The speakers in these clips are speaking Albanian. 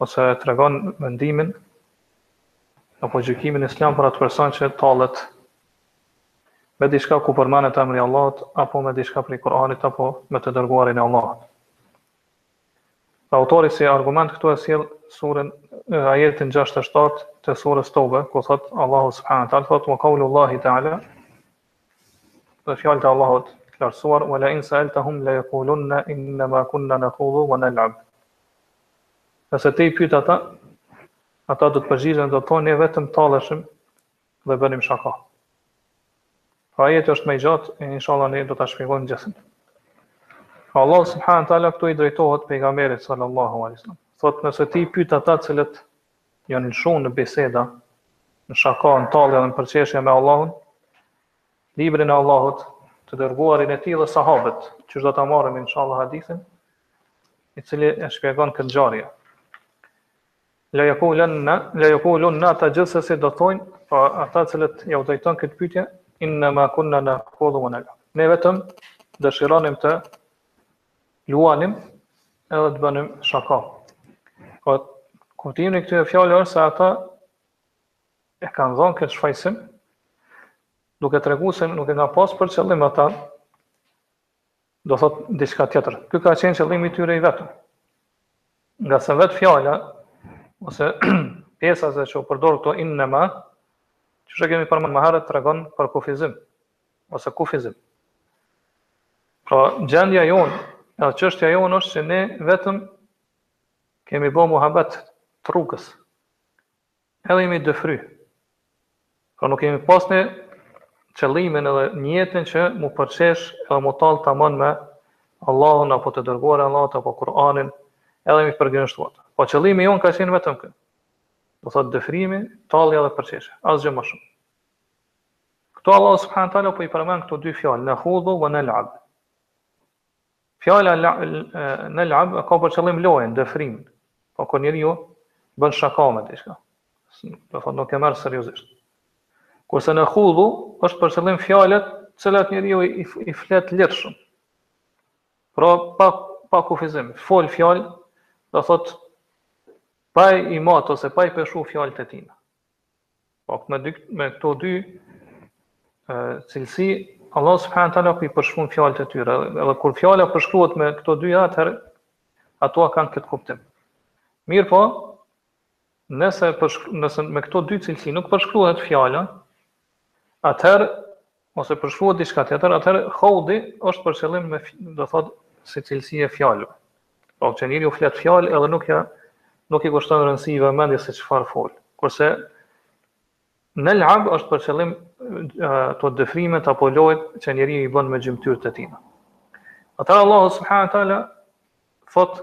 ose e tregon vendimin apo gjykimin islam për atë person që tallet me diçka ku përmendet emri i Allahut apo me diçka prej Kur'anit apo me të dërguarin e Allahut. Autori si argument këtu e sjell surën e ajetin 67 të surës Tobe, ku thot Allahu subhanahu wa taala thot wa qawlu Allahi ta'ala Dhe fjalët e Allahut të lartësuar, "Wa la in sa'altahum la yaqulunna inna ma kunna nakhudhu wa nal'ab." Nëse ti i pyet ata, ata do të përgjigjen do të thonë ne vetëm talleshim dhe bënim shaka. Pra ajeti është më i gjatë e inshallah ne do ta shpjegojmë gjithën. Pra Allah subhanahu wa taala këtu i drejtohet pejgamberit sallallahu alaihi wasallam. Thotë nëse ti i pyet ata të cilët janë lëshuar në biseda, në shaka, në tallje dhe në përqeshje me Allahun, librin e Allahut, të dërguarin e tij dhe sahabët, që do ta marrim inshallah hadithin, i cili e shpjegon këtë ngjarje. La yaqulunna la yaqulunna ata gjithsesi do thonë pa po ata të cilët jau drejton këtë pyetje inna ma kunna nakhudhu wa nal'ab. Ne vetëm dëshironim të luanim edhe të bënim shaka. Po kuptimi i këtyre fjalëve është se ata e kanë dhënë këtë shfajsim duke treguar se nuk e kanë pas për qëllim ata do thot diçka tjetër. Ky ka qenë qëllimi i tyre i vetëm. Ngase vetë fjala ose pjesëza që u përdor këtu inna ma, që siç kemi përmend më herët, tregon për kufizim, ose kufizim. Pra, gjendja jonë, edhe qështja jonë është që ne vetëm kemi bo muhabet të rrugës, edhe jemi dëfry. Pra nuk e kemi pas ne qëllimin edhe njetin që m'u përqesh edhe m'u tall taman me Allahun, apo të dërguarin e Allahut, apo Kur'anin, edhe me i përgënjeshtru. Po qëllimi jonë ka qenë vetëm kjo. Do thotë dëfrimi, tallja dhe përqeshja. Asgjë më shumë. Këtu Allahu subhanahu wa taala po i përmend këto dy fjalë, nahudhu wa nal'ab. Fjala nal'ab ka për qëllim lojën, dëfrimin. Pra kur njeriu bën shaka me diçka, do thotë nuk e merr seriozisht. Kurse nahudhu është për qëllim fjalët, të cilat njeriu i, i flet lirshëm. Pra pa pa kufizim, fol fjalë, do thotë pa i mat ose pa i peshu fjalët e tina. Po me dy me këto dy ë cilësi Allah subhanahu wa taala i përshkruan fjalët e tyre. Edhe kur fjala përshkruhet me këto dy atëherë ato kanë këtë kuptim. Mirëpo, nëse, nëse me këto dy cilësi nuk përshkruhet fjala, atëherë Ose përshkruhet diçka tjetër, atëherë haudi është për qëllim me do thotë si cilësi e fjalëve. Pra që njeriu flet fjalë edhe nuk ja nuk i kushton rëndësi vëmendjes se çfarë fol. Kurse në lab është për qëllim te dëfrimet apo lojët që njeriu i bën me gjymtyrët e tij. Atëherë Allahu subhanahu wa taala thot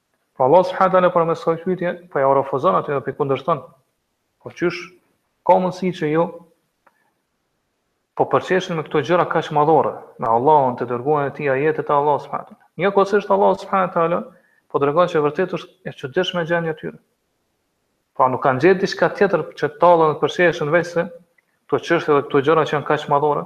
Pra Allahu subhanahu wa taala përmes kësaj pyetje po ja refuzon atyre apo kundërshton. Po qysh ka mundësi që ju po përqesheni me këto gjëra kaq madhore, me Allahun të dërguarin e tij, ajetet e Allahut subhanahu wa taala. Njëkohësisht Allahu subhanahu wa taala po tregon se vërtet është e çuditshme gjendja e tyre. Pra nuk kanë gjetë diçka tjetër që të tallen, të përqeshen veçse këto çështje dhe këto gjëra që janë kaq madhore.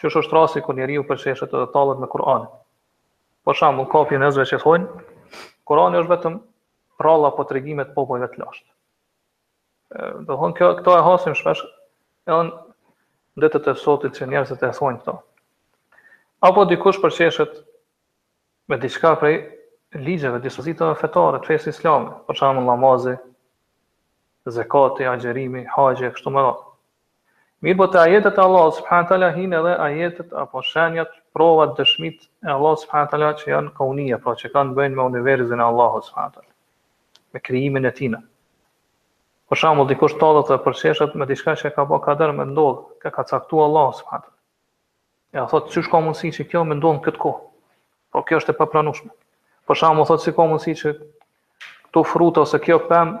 Qysh është rasti kur njeriu përqeshet edhe tallet me Kur'anin? Për shembull, ka prej njerëzve që thonë, Kur'ani është vetëm prralla apo tregime të popujve të lashtë. Do thotë këto e hasim shpesh edhe në ditët e sotit që njerëzit e thonë këto. Apo dikush përqeshet me diçka prej ligjeve, dispozitave fetare të fesë islame, për shembull namazi, zekati, agjërimi, haxhi e kështu me radhë. Mirpo te ajetet e Allahut subhanahu teala hin edhe ajetet apo shenjat, provat, dëshmitë e Allahut subhanahu teala që janë kaunije, pra që kanë bëjnë me universin e Allahut subhanahu teala, me krijimin e tij. Për shembull, dikush tallet dhe përqeshet me diçka që ka ba kader me ndodh, ka ka caktu Allahu subhanahu teala. Ja thotë, qysh ka mundësi që kjo me ndodhë në këtë kohë? Po kjo është e papranushme. Për shembull, thotë, si ka mundësi që këto fruta ose kjo pemë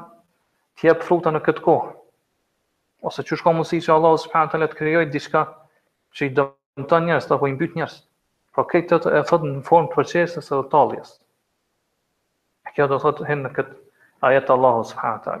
të jepë fruta në këtë kohë? Ose qysh ka mundësi që Allahu s.a. të krijoj diçka që i dëmton njerëzit, apo i mbyt njerëzit? Pra këtë e thotë në formë të përqeshjes edhe talljes. E kjo do thotë hinë në këtë ajetë Allah s.a.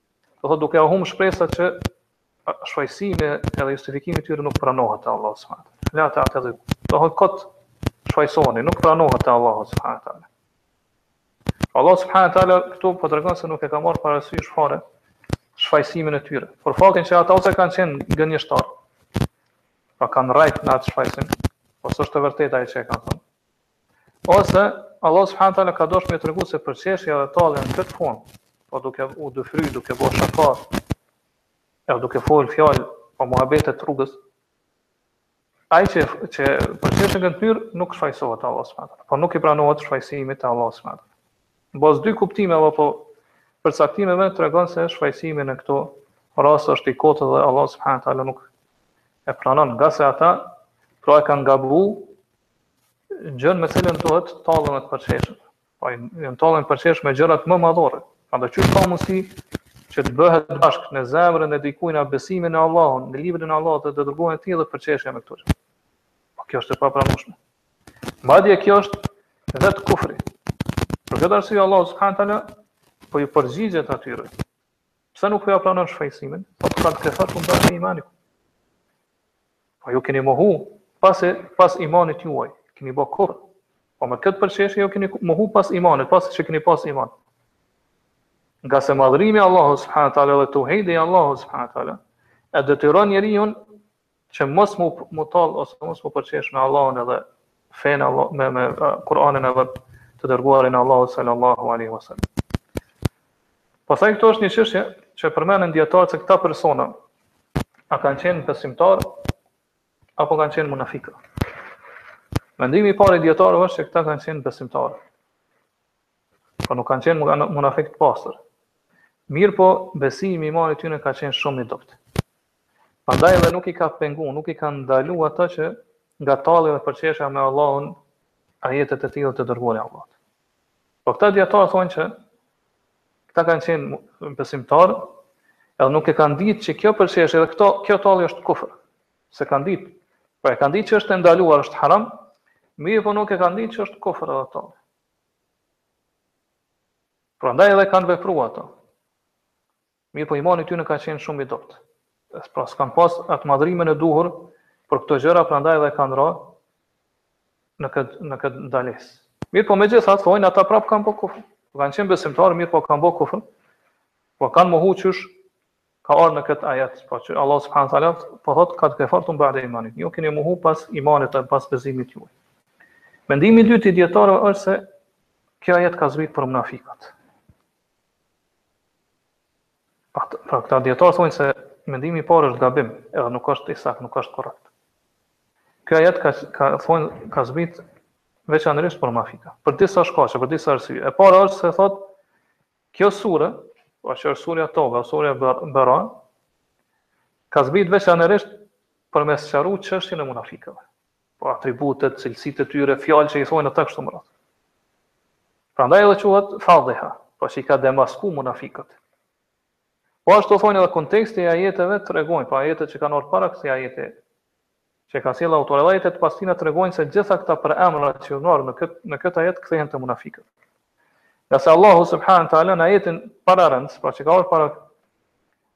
Do thotë duke ua humb shpresat që shfajësimi edhe justifikimi i tyre nuk pranohet te Allahu subhanahu wa taala. La ta'tedhiru. Do thotë kot shfajësoheni, nuk pranohet te Allahu subhanahu wa taala. Allahu subhanahu wa taala këtu po tregon se nuk e ka marrë parasysh fare shfajësimin e tyre. Për faktin që ata ose kanë qenë gënjeshtar, pa pra kanë rrejt në atë shfajësim, ose është e vërtetë ajo që e kanë thënë. Ose, Allahu subhanahu wa taala ka dashtë me tregu se përqeshja dhe tallja në këtë formë, po duke u dëfry, duke bërë shaka, e duke folë fjalë apo muhabete të rrugës, ai që që përqeshet në këtë mënyrë nuk shfajësohet te Allahu subhanahu taala, pra nuk i pranohet shfajësimi te Allahu subhanahu taala. Mbas dy kuptime apo po përcaktime më tregon se shfajësimi në këto raste është i kotë dhe Allahu subhanahu taala nuk e pranon, ngase ata pra e kanë gabu gjënë me cilën duhet tallën e të përqeshën. Po, me tallën e përqeshën me gjërat më madhore. Pra dhe qysh ka mundsi që të bëhet bashkë në zemrën e dikujna besimi në Allahun, në librin e Allahut dhe të dërguarin e tij dhe përqeshën me këto. Po, kjo është e papranushme. Madje kjo është vetë kufri. Për këtë arsye Allah subhanahu taala po ju përgjigjet atyre. Pse nuk po ja pranon shfajsimin? Po pra se ke mohu mbas imanit. Po ju keni mohu, pas, pas imanit juaj, keni bo kufër, po me këtë përqeshje ju keni mohu pas imanit, pas që keni pas iman. Ngase madhërimi i Allahut subhanahu taala dhe teuhidi i Allahut subhanahu taala e detyron njeriun që mos mu mu tall ose mos mu përqesh me Allahun edhe fenë e Allahut, me me Kur'anin edhe të dërguarin e Allahut sallallahu alaihi wasallam. Pastaj këtu është një çështje që përmendin dietarët se këta persona a kanë qenë besimtar apo kanë qenë munafikë. Mendimi i parë i dietarëve është se këta kanë qenë besimtarë. Po nuk kanë qenë munafikë të pastër. Mirëpo, besimi, imani i tyne ka qenë shumë i dobtë. Pandaj edhe nuk i ka pengu, nuk i ka ndalu ata që nga tallja dhe përqeshja me Allahun, ajetet e tij, të dërguarin e Allahut. Po këta dijetarë thonë që këta kanë qenë besimtarë, edhe nuk e kanë ditë që kjo përqeshje edhe këto, kjo tallje është kufër. S'e kanë ditë, po e kanë ditë që është e ndaluar, është haram, mirëpo nuk e kanë ditë që është kufër edhe tallje. Prandaj edhe kanë vepru ato. Mirëpo imani i tyne ka qenë shumë i dobët. Pra s'kanë pasë atë madhërimin e duhur për këto gjëra, prandaj edhe kanë ra në këtë në këtë ndalesë. Mirëpo megjithatë thonë ata prapë kanë bërë kufër. Po kanë qenë besimtarë, mirëpo kanë bërë kufër. Po kanë mohu qysh ka ardhur në këtë ajet, pra që Allah subhanahu wa taala po thotë kad kafartum ba'da imanit. Ju keni mohu pas imanit e pas besimit juaj. Mendimi i dytë i dietarëve është se kjo ajet ka zbrit për munafiqët. Pra, këta dijetarë thonë se mendimi i parë është gabim, edhe nuk është i saktë, nuk është korrekt. Ky ajet ka ka thon ka zbrit veçanërisht për munafika. Për disa shkaqe, për disa arsye. E para është se thot kjo sure, pra që është surja Tobe, surja Bera, ka zbrit veçanërisht për me sqaru çështjen e munafikëve. po atributet, cilësitë e tyre, fjalë që i thonë ata kështu me radhë. Prandaj edhe quhet fadhiha, po që i ka demasku munafikët. Po ashtu thonë edhe konteksti i ajeteve tregojnë, pa po ajetet që kanë ardh para këtij ajeti, që ka sjellë autori, edhe ajetet pas tina tregojnë se gjitha këta përemra që kanë ardh në, kët, në këtë ajet kthehen te munafikët. Ngase Allahu subhanahu taala në ajetin pararendës, pra që ka ardh para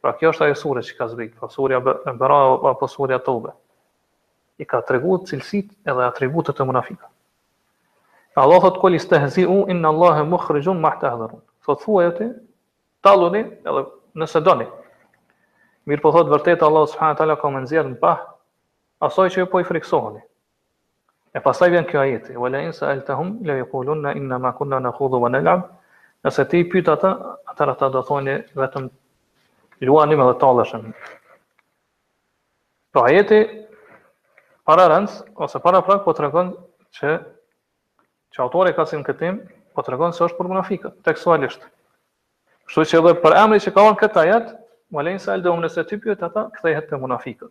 Pra kjo është ajo sure që ka zbrit, pra surja Berae apo surja Tobe. I ka tregu cilësitë edhe atributet e munafikëve. Allah thot kul istehzi'u inna Allaha mukhrijun ma tahdharun. Thot thuaj ti, talluni edhe nëse doni. Mirëpo thot vërtet Allah subhanahu wa taala ka me nxjerr në pah asoj që ju po i friksoheni. E pastaj vjen ky ajeti, "Wa la in sa'altahum la yaqulunna inna ma kunna nakhudhu wa nal'ab", nëse ti i pyet ata, atëherë ata do thonë vetëm luanim edhe talleshem. Pra ajeti pararendës ose paraprak po tregon që që autori ka thënë këtë po tregon se është për munafikët tekstualisht. Kështu që edhe përemri që ka ardhë në këtë ajet, Wa la in sa'altahum nëse ti pyet ata, kthehet te munafikët.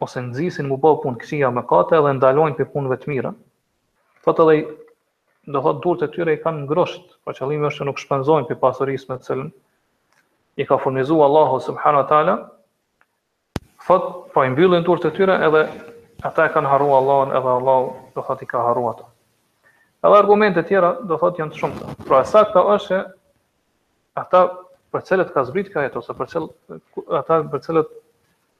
ose nxisin mu bë punë të këqija e mëkate dhe ndalojnë prej punëve të mira, thotë edhe do thotë durët e tyre i kanë në grusht, pra qëllimi është që nuk shpenzojnë prej pasurisë me të cilën i ka furnizu Allahu subhanahu wa ta'ala, thot, pra i mbyllin durët e tyre edhe ata e kanë harru Allahun edhe Allahu do thot i ka harru ata. Edhe argumente tjera do thot janë të shumta. Pra e sakta është që ata për cilët ka zbrit ky ajet, ose për cilët, ata për cilët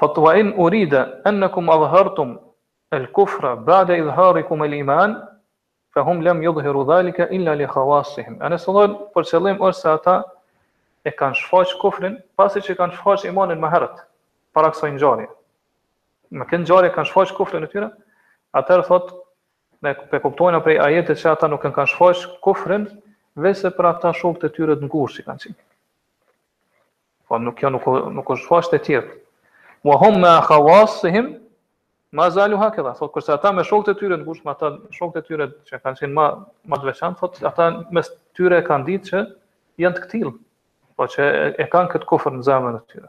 Thotë wa in urida annakum adhhartum el kufra ba'da idhharikum el iman fa hum lam yudhhiru dhalika illa li khawassihim e nëse thonë për qëllim është se ata e kanë shfaqë kufrin pasi që kanë shfaqë imanin më herët para kësaj ngjarje me këtë ngjarje kanë shfaqë kufrin e tyre atëherë thotë ne pe kuptojmë prej ajetit që ata nuk e kanë shfaqë kufrin veçse për ata shokët e tyre të ngushtë që kanë qenë Po nuk kjo nuk nuk është shfaqë te tjerët. Wa hum ma khawassihim ma zalu hakadha. Thot kurse ata me shokët e tyre të ngushtë, ata shokët e tyre që kanë qenë ma ma të veçantë, thot ata mes tyre e kanë ditë që janë të këtillë, pra që e kanë këtë kufër në zemrën e tyre.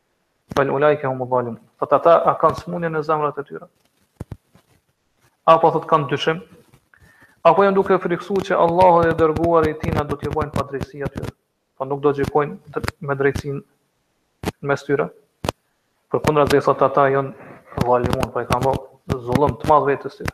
Bal ulaike humu zalimun. Thot ata a kanë smunje në zemrat e tyre? Apo thot kanë dyshim? Apo janë duke frikësuar që Allahu dhe i dërguari i tina do t'ju bëjnë padrejtësi atyre? Pra nuk do gjykojnë me drejtësi mes tyre? Përkundrazi thot ata janë zalimun, pra i kanë bërë zullum të madh vetes tyre.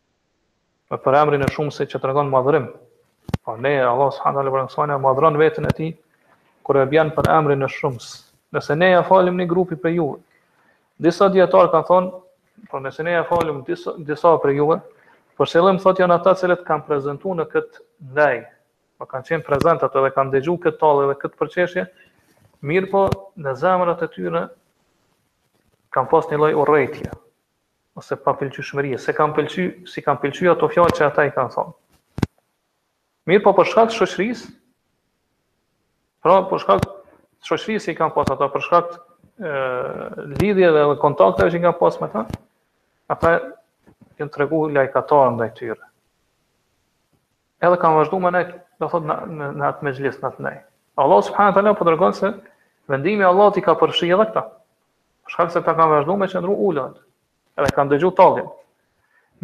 me përemrin e shumësit që tregon madhërim. Pra ne Allah subhanahu wa taala e madhron veten e tij kur e bjen përemrin e shumësit. Nëse ne ja falim një grupi prej jush, disa dijetarë kanë thonë, pra nëse ne ja falim disa disa prej juve, për qëllim thotë janë ata që kanë prezantuar në këtë ndejë, pra kanë qenë prezent aty edhe kanë dëgjuar këtë tallje dhe këtë përqeshje, mirëpo në zemrat e tyre kanë pas një lloj urrejtje, ose papëlqyeshmëria, s'e kanë pëlqy, s'i kanë pëlqy ato fjalë që ata i kanë thonë. Mirëpo për shkak të shoqërisë, pra për shkak të shoqërisë që i kanë pas ata, për shkak të lidhjeve dhe kontakteve që i kanë pas me ta, ata janë tregu lajkatarë ndaj tyre. Edhe kanë vazhdu me nejtë, do thot, në, në, në atë mexhlis në atë nejë. Allah subhanehu teala po tregon se vendimi i Allahut i ka përfshi edhe këta. Për shkak se ata kanë vazhduar me qëndru ulur. Edhe kanë dëgju talljen.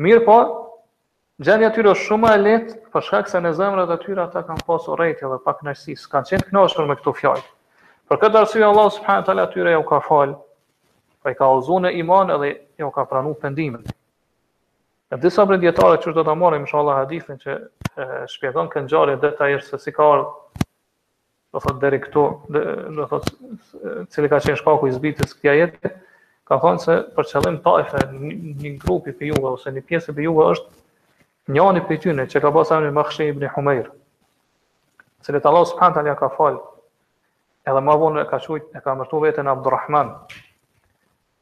Mirëpo, gjendja e tyre është shumë e lehtë, për shkak se në zemrat e tyre ata kanë pasur urrejtje dhe pakënaqësi, s'kanë qenë të kënaqur me këto fjalë. Për këtë arsye Allah subhanahu wa taala atyre jau ka fal, apo i ka udhëzuar në iman edhe jau ka pranuar pendimin. E disa prej dijetarëve që do ta marrim inshallah hadithin që shpjegon këtë ngjarje detajisht se si ka ardhur do thotë deri këtu, do thotë cili ka qenë shkaku i zbritjes së këtij ajeti, kanë thënë se për qëllim tajfe një grupi prej juve ose një pjesë prej juve është njani prej tyne që ka pasur emrin Makhshi ibn Humair. Të cilit Allah subhanahu taala ia ka fal. Edhe ma vonë e ka qujt, e ka emërtu veten Abdulrahman.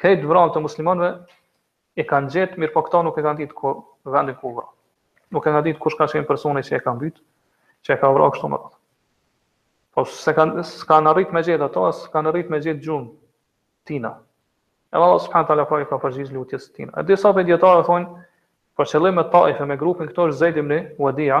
Krejt të vramit e muslimanëve i kanë gjetë, mirëpo këtë nuk e kanë ditë ku vendin ku u vra. Nuk e kanë ditë kush ka qenë personi që e ka mbyt, që e ka vra kështu me radhë. Po s'e kanë, s'kanë arrit me gjetë atë, s'kanë arrit me gjetë gjurmët e tina. E Allah subhanahu taala pra i ka përgjigj lutjes së tina. E disa prej dijetarëve thonë për qëllim me taife me grupin këtu është Zeid ibn Wadia,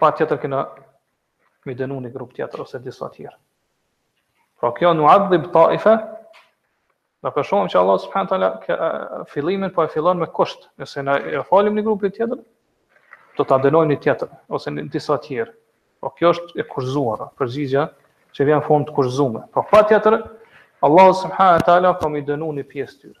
Patjetër kena me e dënu një grup tjetër ose disa tjerë. Pra kjo nuadhib taife, ne po shohim që Allah subhanehu teala fillimin po e fillon me kusht, nëse ne ia falim një grupit tjetër, do ta dënojmë një tjetër, ose një disa tjerë. Pra kjo është e kushtëzuar, përgjigja që vjen në formë të kushtëzume. Pra patjetër, Allah subhanehu teala ka me e dënu një pjesë të tyre.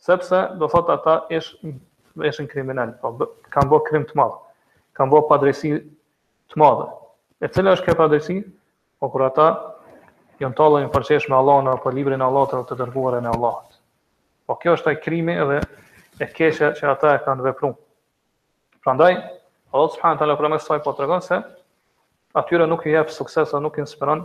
Sepse do thotë ata ish ishin kriminelë, po kanë bërë krim të madh. Kanë bërë padrejtësi të madhe. E cila është kjo padrejtësi? Po kur ata janë tallë dhe përqesh me Allahun apo librin e Allahut apo të dërguarën e Allahut. Po kjo është ai krimi edhe e keqja që ata e kanë vepruar. Prandaj Allah subhanahu wa taala përmes saj po tregon se atyre nuk i jep sukses, nuk i inspiron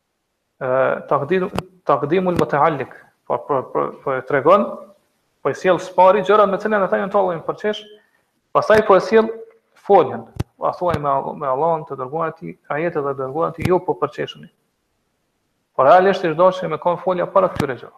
Takdim takdimul mutaallik, po po po po e tregon, po i sjell së pari gjërat me të cilat ata janë tallë edhe përqesh, pastaj po e sjell foljen. A thuaj me me Allahun, të dërguarin e tij, ajetet dhe të dërguarin e tij, ju po përqesheni. Por realisht është dashur me kon folja para këtyre gjërave.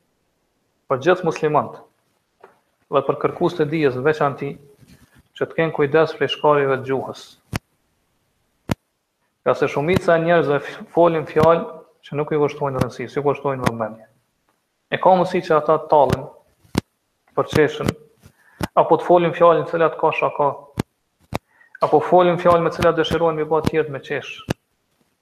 Për gjithë muslimanët dhe për kërkuesit e dijes në veçanti që të kenë kujdes prej shkarjeve të gjuhës. Ngase shumica e njerëzve folin fjalë që nuk i kushtojnë rëndësi, s'ju kushtojnë vëmendje. E ka mundësi që ata të tallen, të përqeshin apo të folin fjalë me të cilat ka shaka apo folin fjalë me të cilat dëshirojnë me i ba të tjerët me qesh.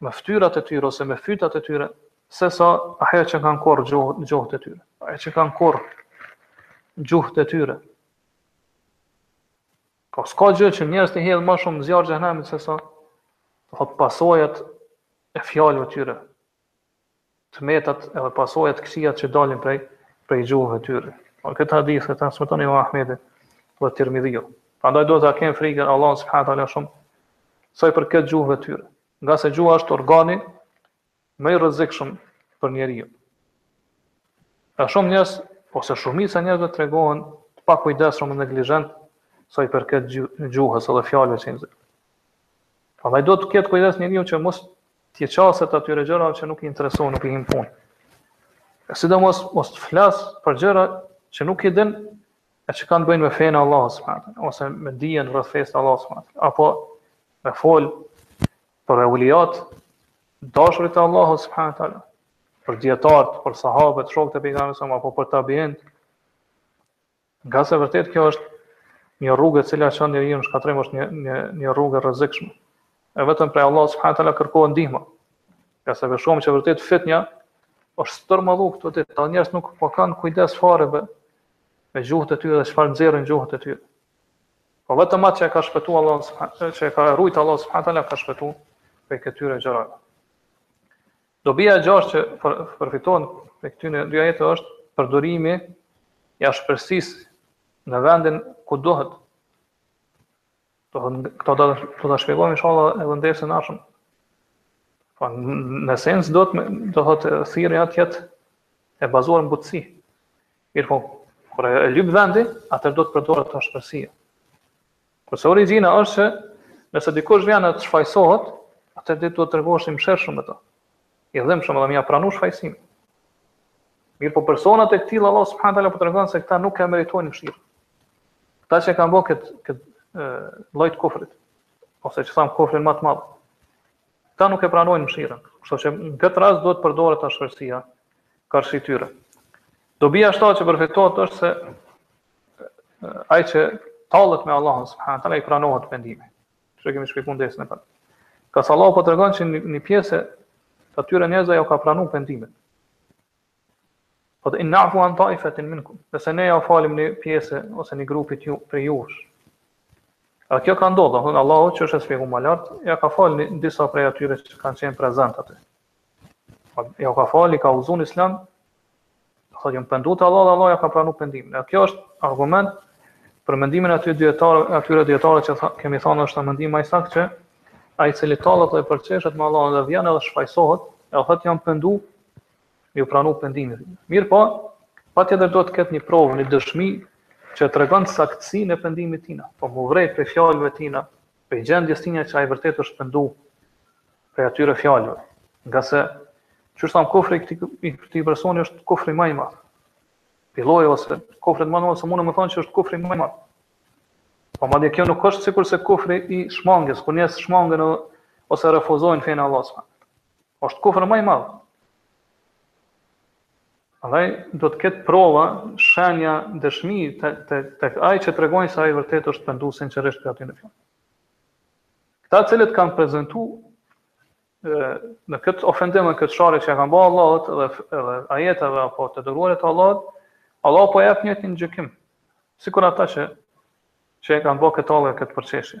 me ftyrat e tyre ose me fytat e tyre, sesa ajo që kanë korr gjuhët e tyre. Ajo që kanë korr gjuhët e tyre. Po s'ka gjë që njerëzit t'i hedhë më shumë në zjarr të xhehenemit, sesa të thotë pasojat e fjalëve tyre, të metat edhe pasojat të këqijat që dalin prej prej gjuhëve tyre. Po këtë hadith e transmeton Imam Ahmedi dhe Tirmidhiu. Prandaj duhet ta kemi frikën Allahut subhanahu taala shumë sa i përket gjuhëve tyre. Ngase gjuha është organi më i rrezikshëm për njeriun. Ka shumë njerëz ose shumica njerëz që tregohen të pakujdesshëm dhe neglizhentë sa i përket gjuhës edhe fjalëve që nxjerrin. Prandaj duhet të ketë kujdes njeriu që mos T'iu qaset atyre gjërave që nuk i intereson, nuk i hin punë. E sidomos mos të flasë për gjëra që nuk i din e që kanë të bëjnë me fenë e Allahut s.w.t. ose me dijen rreth fesë së Allahut s.w.t. apo me fol për evlijatë, të dashurit e Allahut s.w.t. për dijetarët, për sahabët, shokët e pejgamberit s.a.v.s. apo për tabiinët Ngase vërtet kjo është një rrugë e cila çon njeriun në shkatërrim është një një një rrugë e rrezikshme. E vetëm prej Allahut subhanahu teala kërkohet ndihmë. Ngase shohim që vërtet fitnja është zmadhu këto ditë, ta njerëzit nuk po kanë kujdes fare me, me gjuhët e tyre dhe çfarë nxjerrin gjuhët e tyre. Po vetëm atë që e ka shpëtu Allahu, që e ka rujt Allahu subhanahu teala ka shpëtu prej këtyre gjërave. Dobia e gjashtë që përfitohet prej këtyre dy ajeteve është përdorimi i ashpërsisë në vendin ku duhet. Po këtë do ta shpjegojmë inshallah edhe në dersin e ardhshëm. Po në esencë do të thotë thirrja të jetë e bazuar në butësi. Mirëpo, kur e lyp vendi, atëherë duhet të përdoret ashpërsia. Kurse origjina është që nëse dikush vjen e të shfajsohet, atëherë ti duhet të tregohesh i mëshirshëm me të. I dhimbshëm edhe me ia pranu shfajësimin. Mirëpo personat e këtillë Allahu subhanahu taala po tregon se këta nuk e meritojnë mëshirë. Këta që kanë bërë këtë këtë lloj të kufrit ose që thamë kufrin më të madh. Këta nuk e pranojnë mëshirën. Kështu që në këtë rast duhet të përdoret ashpërsia karshi tyre. Dobia e shtatë që përfitohet është se ai që tallet me Allahun subhanahu taala i pranohet pendimi. Kështu kemi shpjeguar dersin e parë. Nga se Allahu po tregon se një, një pjesë të atyre njerëzve ja u ka pranuar pendimin. Po in na'fu an ta'ifatin minkum. Nëse ne ja falim një pjesë ose një grupi të ju prej jush. A kjo ka ndodhur, thonë Allahu që është shpjeguar më lart, ja ka falë disa prej atyre që kanë qenë prezant aty. Po ja ka fal, i ka udhëzuar në Islam. Thotë janë pendu te Allah dhe Allah ja ka pranuar pendimin. Dhe kjo është argument për mendimin aty dijetar atyre dijetarëve që kemi thënë është mendim më i saktë që ai i cili tallet dhe përqeshet me Allahun dhe vjen edhe shfajsohet, e thotë jam pendu, ju pranu pendimin. Mirëpo, patjetër do të ketë një provë, një dëshmi që tregon saktësinë e pendimit tina, po me vrejt prej fjalëve tina, Prej gjendjes tina që ai vërtet është pendu prej atyre fjalëve, nga se qysh thamë kufri këti, këti personi është kufri ma i madh. Prej llojeve kufrit të madh, ose mund me thanë që është kufri ma i madh. Po madje kjo nuk është sikur se kufri i shmangies, kur njerëz shmangen ose refuzojnë fenë e Allahut subhanahu Është kufër më i madh. Andaj do të ketë prova, shenja, dëshmi te te tek ai që tregojnë se ai vërtet është penduar sinqerisht për atyne fjalëve. Këta cilët kanë prezentu në këto ofendime në këtë sharje që ja kanë bërë Allahut dhe edhe ajeteve apo të dërguarit të Allahut, Allah po jep njëjtin gjykim. Sikur ata që që e kanë bërë këtë tallje këtë përqeshje.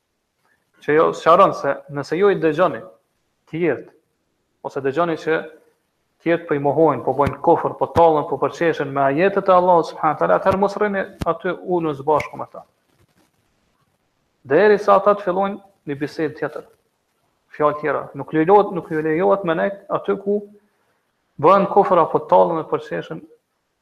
që kjo sqaron se nëse ju i dëgjoni të tjerët ose dëgjoni që të tjerët po i mohojnë, po bëjnë kufër, po tallen, po përqeshen me ajetet e Allahut subhanahu teala, atëherë mos rrini aty ulur së bashku me ta. Derisa ata të fillojnë një bisedë tjetër, fjalë tjera, nuk lejohet, nuk lejohet me nejt aty ku bëhet kufër apo tallen e përqeshen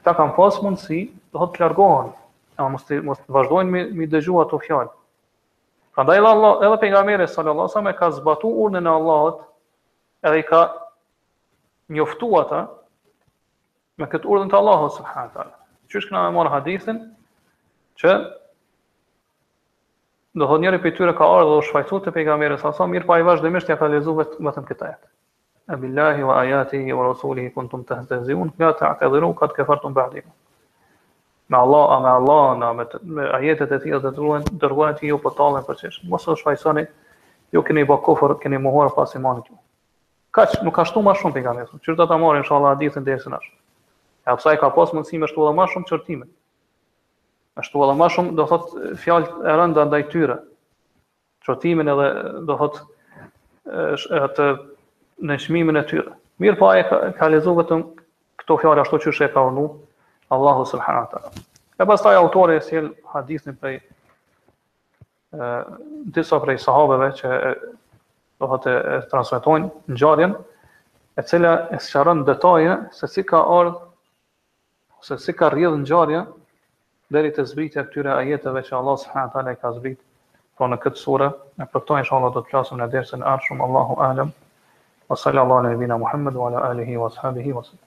Këta kanë pas mundësi, do thotë të largohen, ama mos të mos të vazhdojnë me me dëgju ato fjalë. Prandaj edhe Allah, edhe pejgamberi sallallahu alajhi wasallam ka zbatu urdhrin e Allahut, edhe i ka njoftu ata me këtë urdhër të Allahut subhanahu taala. Qysh kena me marr hadithin që do thotë njëri prej tyre ka ardhur dhe u shfajsu te pejgamberi sallallahu alajhi wasallam, mirëpo ai vazhdimisht ja ka lexuar vetëm këtë ajet. Abillahi wa ayatihi wa rasulihi kuntum tastahziun la ta'tadhiru qad kafartum ba'da iman. Me Allah, a me Allahun, a me, me ajetet e tij dhe dërguarin dërguarin e tij ju po talleni përqeshni. Mos u shfajsoni ju keni bë kufër, keni mohuar pas imanit juj. Kaq nuk ka shtu më shumë pejgamberi. Siç do ta marrim inshallah hadithin dersin e ardhshëm. Edhe pse ai ka pas mundësi me shtu edhe më shumë qortime. Me shtu edhe më shumë do thot fjalë të rënda ndaj tyre. qortimin edhe do thot atë në shmimin e tyre. Mirëpo ai ka, ka lezu vetëm këto fjalë ashtu qysh e ka urdhnu Allahu subhanahu wa taala. E pastaj autori e sjell hadithin prej ë disa prej sahabeve që e, do thot e, e transmetojnë ngjarjen e cila e sqaron në detaje se si ka ardhur se si ka rrjedhë ngjarja deri te zbritja e këtyre ajeteve që Allahu subhanahu wa taala i ka zbrit pra në këtë sure, e për këto inshallah do të flasim në dersin e ardhshëm, Allahu a'lem. Wa sallallahu ala nabina Muhammad wa ala alihi wa ashabihi wa sallam.